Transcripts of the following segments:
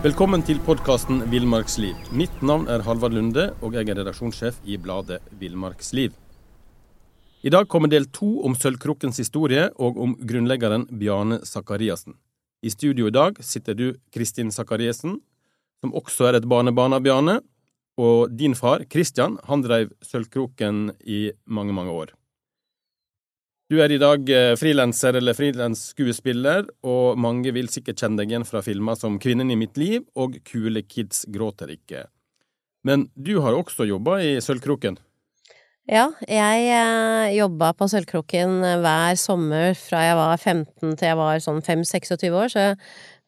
Velkommen til podkasten Villmarksliv. Mitt navn er Halvard Lunde, og jeg er redaksjonssjef i bladet Villmarksliv. I dag kommer del to om Sølvkrukkens historie og om grunnleggeren Bjarne Sakariassen. I studio i dag sitter du, Kristin Sakariassen, som også er et barnebarn av Bjarne. Og din far, Kristian, han drev Sølvkroken i mange, mange år. Du er i dag eh, frilanser eller frilansskuespiller, og mange vil sikkert kjenne deg igjen fra filmer som Kvinnen i mitt liv og Kule kids gråter ikke. Men du har også jobba i Sølvkroken? Ja, jeg eh, jobba på Sølvkroken eh, hver sommer fra jeg var 15 til jeg var sånn 5-26 år, så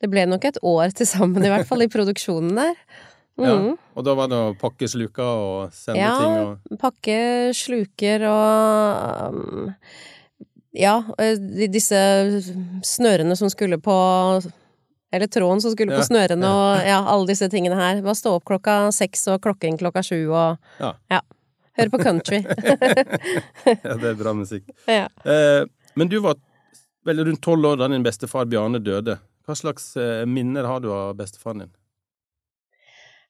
det ble nok et år til sammen, i hvert fall, i produksjonen der. Mm. Ja, og da var det å pakke sluker og sende ja, ting og Ja, pakke sluker og um, ja, disse snørene som skulle på Eller tråden som skulle på snørene og ja, alle disse tingene her. Bare stå opp klokka seks og klokken klokka sju og ja. ja. Høre på country. ja, det er bra musikk. Ja. Eh, men du var vel rundt tolv år da din bestefar Bjarne døde. Hva slags eh, minner har du av bestefaren din?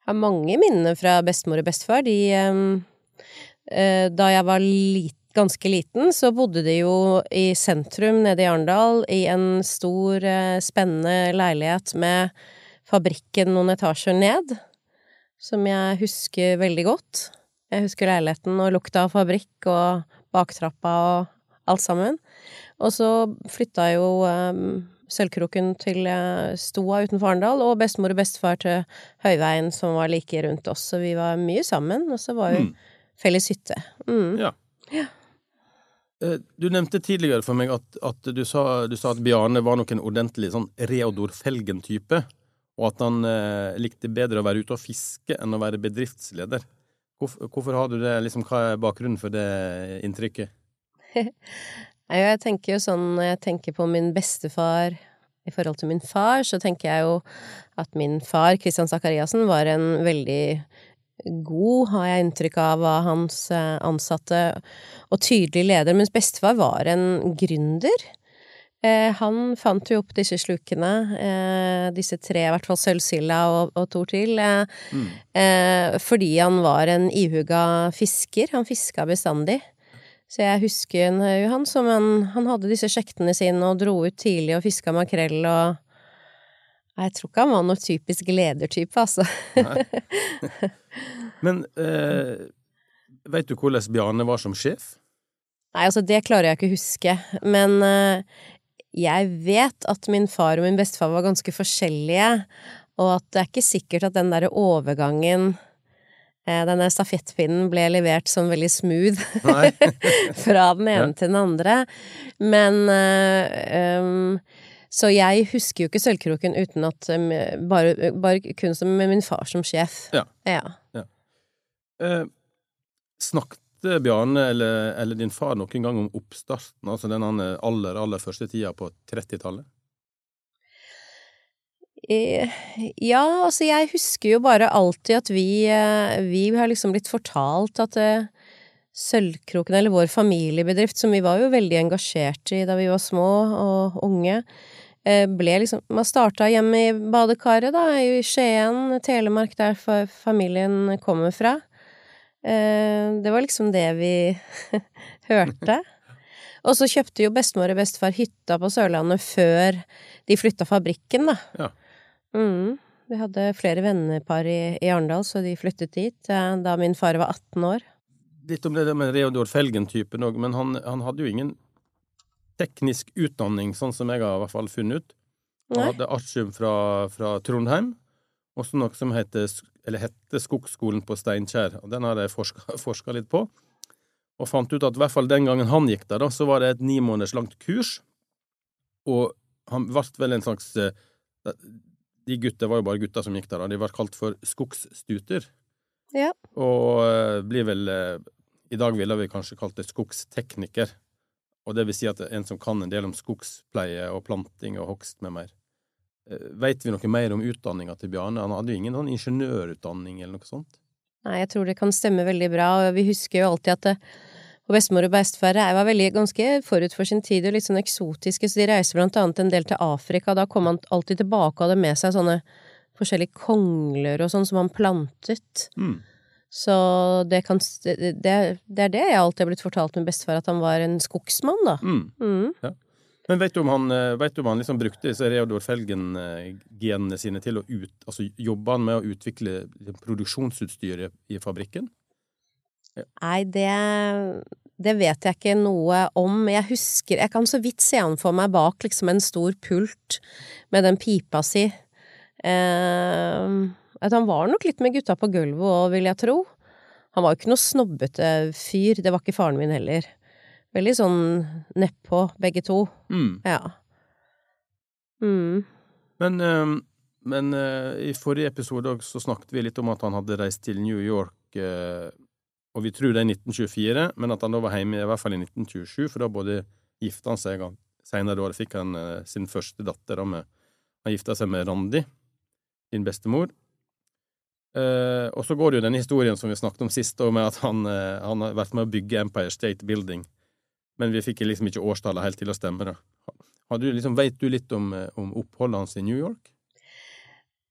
Jeg har mange minner fra bestemor og bestefar. De eh, eh Da jeg var liten ganske liten, så bodde de jo i sentrum nede i Arendal, i en stor, eh, spennende leilighet med fabrikken noen etasjer ned, som jeg husker veldig godt. Jeg husker leiligheten og lukta av fabrikk og baktrappa og alt sammen. Og så flytta jo um, Sølvkroken til uh, Stoa utenfor Arendal, og bestemor og bestefar til Høyveien, som var like rundt oss, så vi var mye sammen, og så var vi mm. felles hytte. Mm. Ja. ja. Eh, du nevnte tidligere for meg at, at du, sa, du, sa, at Bjarne var nok en ordentlig sånn Reodor Felgen-type, og at han eh, likte bedre å være ute og fiske enn å være bedriftsleder. Hvorfor, hvorfor har du det, liksom, hva er bakgrunnen for det inntrykket? jeg tenker jo sånn, når jeg tenker på min bestefar i forhold til min far, så tenker jeg jo at min far, Kristian Sakariassen, var en veldig god, har jeg inntrykk av, av hans eh, ansatte, og tydelig leder, mens bestefar var en gründer. Eh, han fant jo opp disse slukene, eh, disse tre, i hvert fall sølvsilda og, og to til, eh, mm. Eh, fordi han var en ihuga fisker. Han fiska bestandig. Så jeg husker han som han, han hadde disse sjektene sine og dro ut tidlig og fiska makrell og jeg tror ikke han var noe typisk ledertype, altså. Men eh, veit du hvordan Bjarne var som sjef? Nei, altså det klarer jeg ikke å huske. Men eh, jeg vet at min far og min bestefar var ganske forskjellige, og at det er ikke sikkert at den derre overgangen eh, denne stafettpinnen ble levert som veldig smooth fra den ene ja. til den andre. Men uh, um, så jeg husker jo ikke Sølvkroken uten at um, bare, bare, kun som med min far som sjef. Ja. ja. ja. Eh, snakket Bjarne eller, eller, din far noen gang om oppstarten, altså den aller, aller første tida på 30-tallet? Eh, ja, altså jeg husker jo bare alltid at vi, eh, vi har liksom blitt fortalt at Sølvkroken, eller vår familiebedrift, som vi var jo veldig engasjert i da vi var små og unge, Eh, ble liksom Man starta hjemme i badekaret, da, i Skien, Telemark, der familien kommer fra. Eh, det var liksom det vi hørte. Og så kjøpte jo bestemor og bestefar hytta på Sørlandet før de flytta fabrikken, da. Ja. Mm. Vi hadde flere vennepar i, i Arendal, så de flyttet dit eh, da min far var 18 år. Litt om det der med Reodor Felgen-typen òg, men han, han, hadde jo ingen teknisk utdanning, sånn som jeg har i hvert fall funnet ut. Jeg hadde artium fra, fra Trondheim, også noe som heter, eller hette Skogsskolen på Steinkjer. og Den har jeg forska litt på, og fant ut at i hvert fall den gangen han gikk der, da, så var det et ni måneders langt kurs, og han ble vel en slags eh, De gutter var jo bare gutter som gikk der, da. De ble kalt for skogsstuter. Ja. Og eh, blir vel eh, I dag ville vi kanskje kalt det skogstekniker. Og det vil si at en som kan en del om skogspleie og planting og hogst med mer. Eh, Veit vi noe mer om utdanninga til Bjarne? Han hadde jo ingen sånn ingeniørutdanning eller noe sånt? Nei, jeg tror det kan stemme veldig bra, og vi husker jo alltid at det, og bestemor og bestefar var veldig ganske forut for sin tid og litt sånn eksotiske, så de reiser blant annet en del til Afrika, da kom han alltid tilbake og hadde med seg sånne forskjellige kongler og sånn som han plantet. Mm. Så det kan det, det er det jeg alltid har blitt fortalt med bestefar, at han var en skogsmann, da. Mm. Mm. Men vet du om han, eh, du om han liksom brukte disse Reodor Felgen-genene sine til å ut... Altså jobba han med å utvikle produksjonsutstyret i fabrikken? Nei, det det vet jeg ikke noe om. Jeg husker Jeg kan så vidt se han for meg bak liksom en stor pult med den pipa si. Eh, at han var nok litt med gutta på gulvet òg, vil jeg tro. Han var jo ikke noe snobbete fyr. Det var ikke faren min heller. Veldig sånn nedpå, begge to. Mm. Ja. Mm. Men, men eh, i forrige episode så snakket vi litt om at han hadde reist til New York, eh, og vi tror det er 1924, men at han da var hjemme i hvert fall i 1927, for da både gifta han seg senere da fikk han eh, sin første datter. Da med, han gifta seg med Randi, din bestemor. Eh, og så går det jo den historien som vi snakket om sist, med at han, uh, han har vært med å bygge Empire State Building, men vi fikk liksom ikke årstallet helt til å stemme. da. Har du liksom, vet du litt om, eh, om oppholdet hans i New York?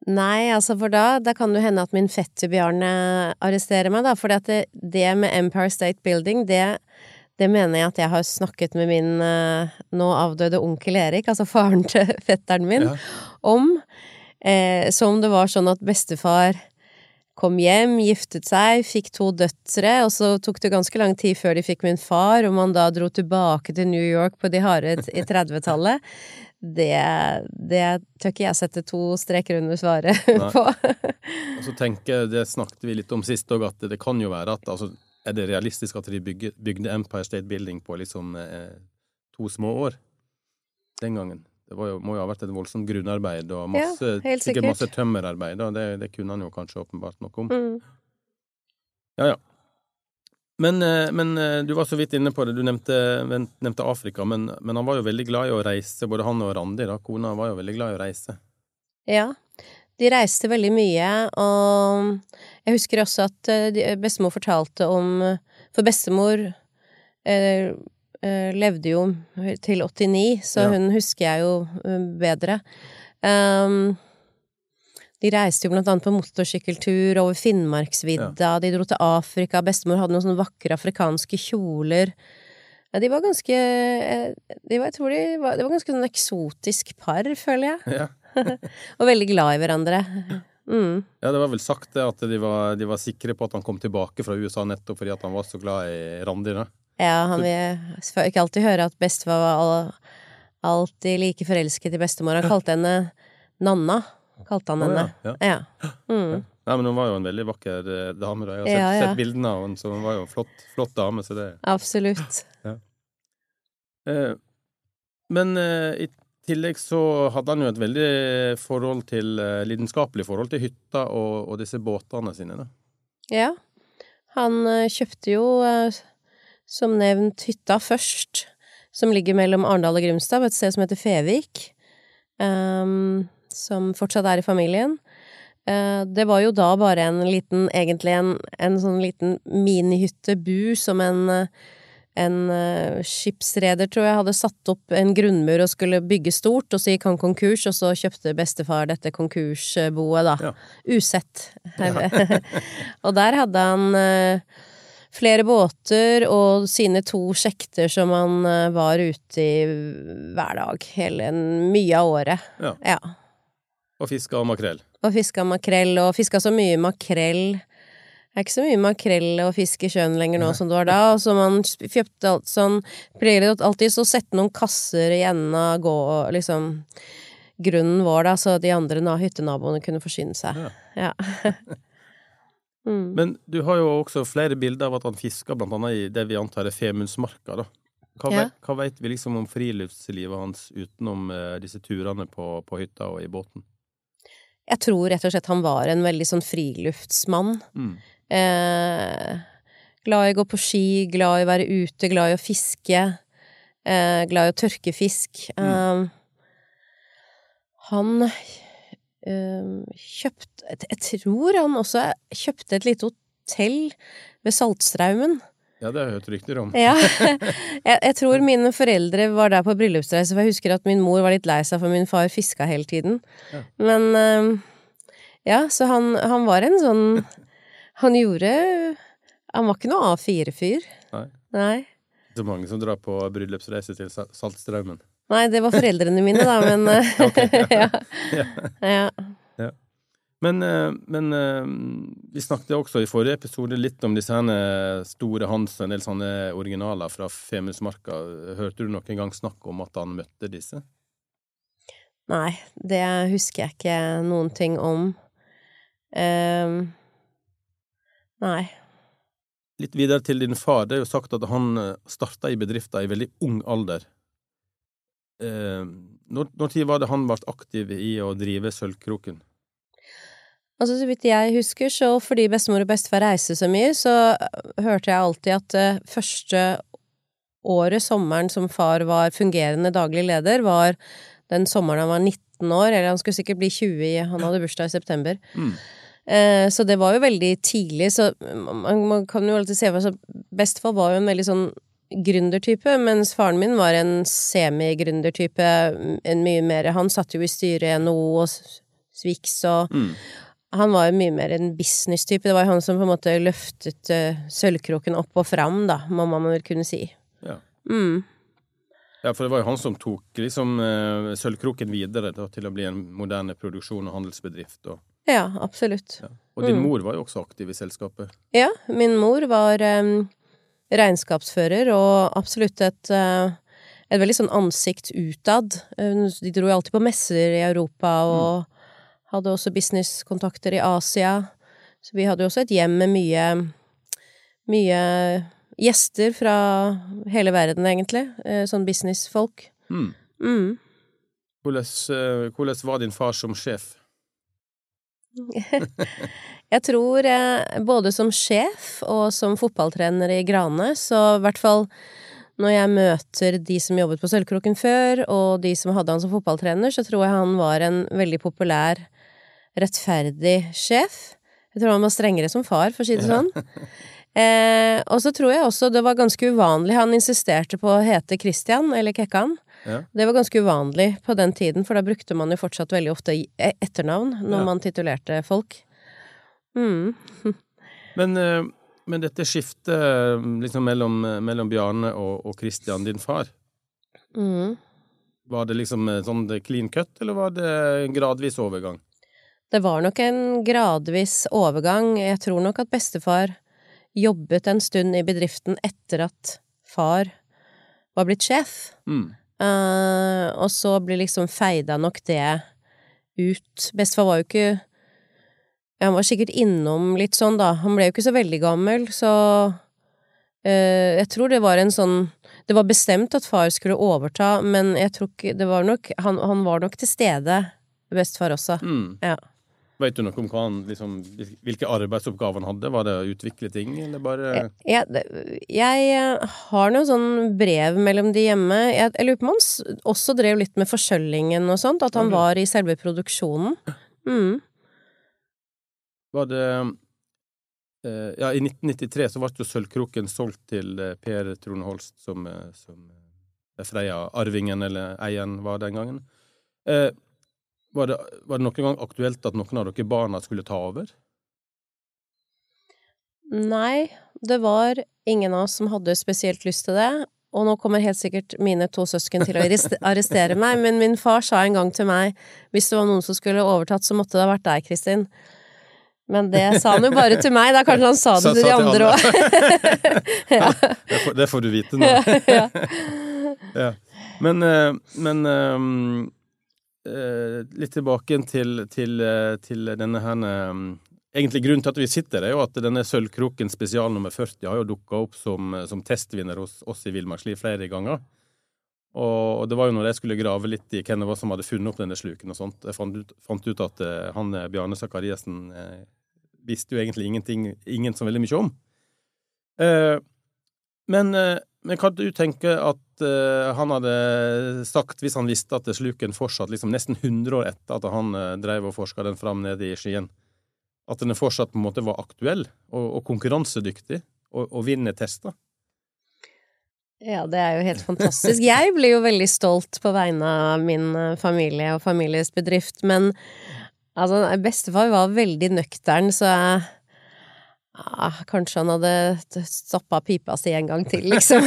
Nei, altså for da, da kan det hende at min fetter Bjarne arresterer meg, da. For det, det med Empire State Building, det, det mener jeg at jeg har snakket med min uh, nå avdøde onkel Erik, altså faren til fetteren min, Ja. om. Eh, som det var sånn at bestefar kom hjem, giftet seg, fikk to døtre, og så tok det ganske lang tid før de fikk min far, og man da dro tilbake til New York på de harde i 30-tallet. Det, det tør ikke jeg sette to streker under svaret Nei. på. Og så tenker jeg, Det snakket vi litt om sist òg, at det kan jo være at altså, Er det realistisk at de bygde Empire State Building på liksom eh, to små år den gangen? Det var jo, må jo ha vært et voldsomt grunnarbeid og masse, Ja, sikkert masse tømmerarbeid. Og det, det kunne han jo kanskje åpenbart noe om. Mm. Ja, ja. Men, eh, men eh, du var så vidt inne på det. Du nevnte, nevnte Afrika, men, men han var jo veldig glad i å reise. Både han og Randi, da. Kona var jo veldig glad i å reise. Ja. De reiste veldig mye, og jeg husker også at eh, bestemor fortalte om For bestemor eh, levde jo til 89, så Ja. hun husker jeg jo eh, bedre. Um, de reiste jo blant annet på motorsykkeltur over Finnmarksvidda, de dro til Afrika, bestemor hadde noen sånne vakre afrikanske kjoler. Ja, de var ganske eh, de var, Jeg tror de var, det var ganske sånn eksotisk par, føler jeg. Ja. Og veldig glad i hverandre. Mm. Ja, det var vel sagt det at de var, de var sikre på at han kom tilbake fra USA nettopp fordi at han var så glad i Randi. Ja, han vil ikke alltid høre at bestefar var alltid like forelsket i bestemor. Han kalte henne Nanna, kalte han henne. ja, ja. Ja. Mm. Nei, men hun var jo en veldig vakker eh, dame. da. Jeg har sett, Ja, ja. sett bildene av henne, så hun var jo en flott, flott dame. så det... Absolutt. Eh, men eh, i tillegg så hadde han jo et veldig forhold til, eh, lidenskapelig forhold til hytta og, og disse båtene sine. da. Ja. Han eh, kjøpte jo, eh, som nevnt, hytta først, som ligger mellom Arendal og Grimstad, på et sted som heter Fevik, um, som fortsatt er i familien. Uh, det var jo da bare en liten, egentlig en, en sånn liten minihytte, bu, som en, en eh, skipsreder, tror jeg, hadde satt opp en grunnmur og skulle bygge stort, og så gikk han konkurs, og så kjøpte bestefar dette konkursboet, da. Ja. Usett. og der hadde han eh, flere båter og sine to sjekter som han eh, var ute i hver dag, hele mye av året. Ja. Ja. Og fiska makrell. Og fiska makrell, og fiska så mye makrell. Det er ikke så mye makrell og fisk i sjøen lenger nå som det var da, og så man kjøpte alt sånn Pleier alltid så sette noen kasser i enden av gå, liksom Grunnen vår, da, så de andre hyttenaboene kunne forsyne seg. Ja. Ja. mm. Men du har jo også flere bilder av at han fisker blant annet i det vi antar er Femundsmarka. da. Hva, Ja. vet, hva vet vi liksom om friluftslivet hans utenom eh, disse turene på, på hytta og i båten? Jeg tror rett og slett han var en veldig sånn friluftsmann. Mm. Eh, glad i å gå på ski, glad i å være ute, glad i å fiske. Eh, glad i å tørke fisk. Eh, han eh, kjøpte jeg- tror han også kjøpte et lite hotell ved Saltstraumen. Ja, det har jeg hørt rykter om. Ja. Jeg, jeg tror mine foreldre var der på bryllupsreise, for jeg husker at min mor var litt lei seg for min far fiska hele tiden. Ja. Men eh, Ja, så han, han var en sånn Han gjorde Han var ikke noe A4-fyr. Nei. Nei. er mange som drar på bryllupsreise til Saltstraumen. Nei, det var foreldrene mine, da, men eh, ja. ja. Men, eh, men eh, vi snakket også i forrige episode litt om disse herne store Hans og en del sånne originaler fra Femundsmarka. Hørte du noen gang snakk om at han møtte disse? Nei, det husker jeg ikke noen ting om. Um, nei. Litt videre til din far. Det er jo sagt at han starta i bedrifta i veldig ung alder. Eh, når, når tid var det han ble aktiv i å drive Sølvkroken? Altså, så vidt jeg husker, så fordi bestemor og bestefar reiste så mye, så hørte jeg alltid at det første året, sommeren, som far var fungerende daglig leder, var den sommeren han var 19 år, eller han skulle sikkert bli 20 i Han hadde bursdag i september. Mm. Eh, så det var jo veldig tidlig, så man, man kan jo alltid se for seg Bestefar var jo en veldig sånn gründertype, mens faren min var en semi-gründertype. En mye mer Han satt jo i styret i NHO og Swix og Mm. Han var jo mye mer en business-type. Det var jo han som på en måte løftet uh, Sølvkroken opp og fram, da, må man vel kunne si. Ja. Mm. Ja, for det var jo han som tok liksom uh, Sølvkroken videre da, til å bli en moderne produksjon og handelsbedrift. Og, Ja, absolutt. ja. og din Mm. mor var jo også aktiv i selskapet. Ja, min mor var em, regnskapsfører og absolutt et eh, et veldig sånn ansikt utad. Eh, De dro jo alltid på messer i Europa og hadde også businesskontakter i Asia. Så vi hadde jo også et hjem med mye mye gjester fra hele verden, egentlig. Eh, Sånn businessfolk. Mm. Mm. Hvordan, hvordan var din far som sjef? Jeg tror eh, både som sjef og som fotballtrener i Grane, så i hvert fall når jeg møter de som jobbet på Sølvkroken før, og de som hadde han som fotballtrener, så tror jeg han var en veldig populær, rettferdig sjef. Jeg tror han var strengere som far, for å si det sånn. Eh, og så tror jeg også det var ganske uvanlig, han insisterte på å hete Christian, eller Kekkan. Ja. Det var ganske uvanlig på den tiden, for da brukte man jo fortsatt veldig ofte e- etternavn når Ja. man titulerte folk. Mm. Men, eh, men dette skiftet eh, liksom mellom, mellom Bjarne og, og Christian, din far, Mm. var det liksom eh, sånn clean cut, eller var det en gradvis overgang? Det var nok en gradvis overgang. Jeg tror nok at bestefar jobbet en stund i bedriften etter at far var blitt sjef. Mm. Uh, og så blir liksom feida nok det ut. Bestefar var jo ikke Han var sikkert innom litt sånn, da. Han ble jo ikke så veldig gammel, så eh, Jeg tror det var en sånn Det var bestemt at far skulle overta, men jeg tror ikke Det var nok Han, han var nok til stede, bestefar også. Mm. Ja. Vet du noe om han, liksom, hvilke arbeidsoppgaver han hadde? Var det å utvikle ting, eller bare Jeg, det- jeg eh, har noe sånn brev mellom de hjemme. Jeg, jeg lurer på om han også drev litt med forskjøllingen og sånt, at han var i selve produksjonen. Mm. Var det eh, Ja, i 1993 så ble jo Sølvkroken solgt til eh, Per Trone Holst, som, eh, som Freia-arvingen, eller eieren, var den gangen. Eh, var, det, var det noen gang aktuelt at noen av dere barna skulle ta over? Nei, det var ingen av oss som hadde spesielt lyst til det. Og nå kommer helt sikkert mine to søsken til å arrestere meg, men min far sa en gang til meg hvis det var noen som skulle overtatt, så måtte det ha vært deg, Kristin. Men det sa han jo bare til meg, da kanskje han sa det til de andre òg. ja. Det får, du vite nå. ja. Ja. Men, eh, men eh, eh, litt tilbake til, til, til denne her Egentlig grunnen til at vi sitter, er jo at denne Sølvkroken spesial nummer 40 har jo dukka opp som, som testvinner hos oss i Villmarksliv flere ganger. Og det var jo når jeg skulle grave litt i hvem det var som hadde funnet opp denne sluken og sånt, jeg fant ut, fant ut at han Bjarne Sakariassen visste jo egentlig ingenting, ingen så veldig mye om. Eh, men, eh, men hva du tenker at eh, han hadde sagt hvis han visste at sluken fortsatt, liksom nesten 100 år etter at han drev og forska den fram nede i Skien, at den fortsatt på en måte var aktuell og, og konkurransedyktig og, og vinner tester? Ja, det er jo helt fantastisk. Jeg blir jo veldig stolt på vegne av min familie og families bedrift, men Altså, bestefar var veldig nøktern, så jeg Ah, kanskje han hadde stoppa pipa si en gang til, liksom.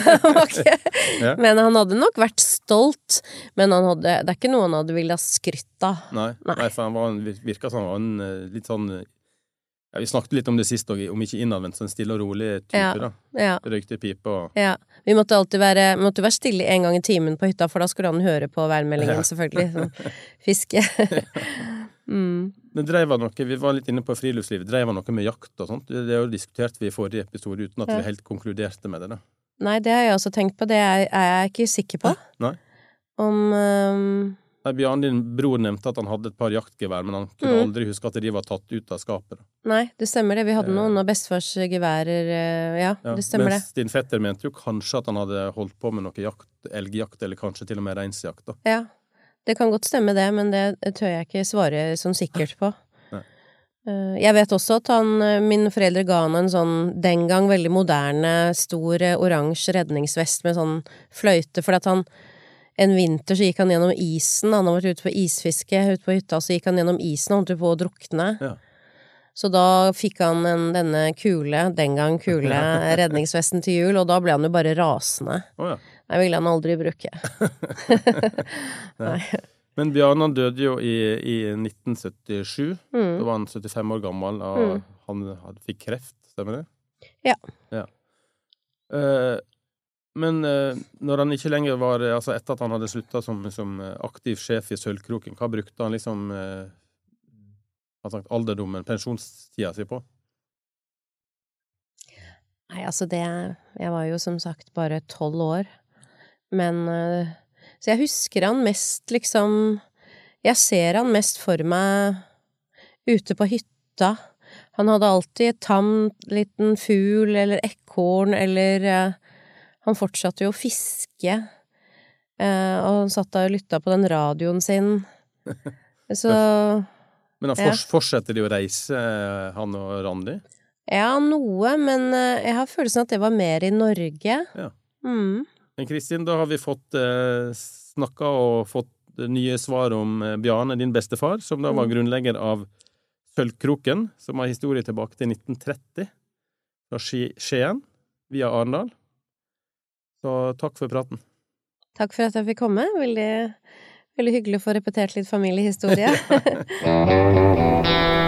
ja. Men han hadde nok vært stolt. Men han hadde, det er ikke noe han hadde villet skrytt av. Nei, Nei. Nei, for han var, virka som han var en eh, litt sånn ja, Vi snakket litt om det sist òg, om ikke innadvendt, sånn stille og rolig type. Ja. da. Ja. Røykte pipe og Ja. Vi måtte alltid være, måtte være stille en gang i timen på hytta, for da skulle han høre på værmeldingen, selvfølgelig. Sånn fiske. Mm. Det han noe, Vi var litt inne på friluftslivet. Dreiv han noe med jakt og sånt? Det har jo diskutert vi i forrige episode uten at ja. vi helt konkluderte med det. da. Nei, det har jeg også tenkt på. Det er, jeg ikke sikker på. Nei. Om um... Nei, Bjarne, din bror, nevnte at han hadde et par jaktgevær, men han kunne mm. aldri huske at de var tatt ut av skapet. Nei, det stemmer det. Vi hadde noen av bestefars geværer, eh, ja, ja, det stemmer mens det. Din fetter mente jo kanskje at han hadde holdt på med noe jakt, elgjakt, eller kanskje til og med reinsjakt. da. Ja, det kan godt stemme, det, men det tør jeg ikke svare sånn sikkert på. Eh, jeg vet også at han, min mine foreldre ga han en sånn den gang veldig moderne, stor eh, oransje redningsvest med sånn fløyte, fordi at han en vinter så gikk han gjennom isen, han har vært ute på isfiske ute på hytta, så gikk han gjennom isen og holdt på å drukne. Ja. Så da fikk han en, denne kule, den gang kule, redningsvesten til jul, og da ble han jo bare rasende. Oh, ja. Nei, ville han aldri bruke. Nei. Men Bjarne døde jo i, i 1977. Mm. Da var han 75 år gammel, og mm. han hadde, fikk kreft, stemmer det? Ja. ja. Uh, men uh, når han ikke lenger var Altså etter at han hadde slutta som, som, aktiv sjef i Sølvkroken, hva brukte han liksom uh, sagt, alderdommen, pensjonstida si på? Nei, altså det Jeg var jo som sagt bare tolv år. Men eh, Så jeg husker han mest, liksom Jeg ser han mest for meg ute på hytta. Han hadde alltid et tam, liten fugl eller ekorn eller uh, Han fortsatte jo å fiske. Uh, og han satt da og lytta på den radioen sin. Så Men han ja. fortsetter de å reise, han og Randi? Ja, noe, men jeg har følelsen at det var mer i Norge. Ja. Mm. Men Kristin, da har vi fått eh, snakka og fått nye svar om eh, Bjarne, din bestefar, som da var mm. grunnlegger av Sølvkroken, som har historie tilbake til 1930, fra Skien via Arendal. Så takk for praten. Takk for at jeg fikk komme. Veldig, veldig hyggelig å få repetert litt familiehistorie.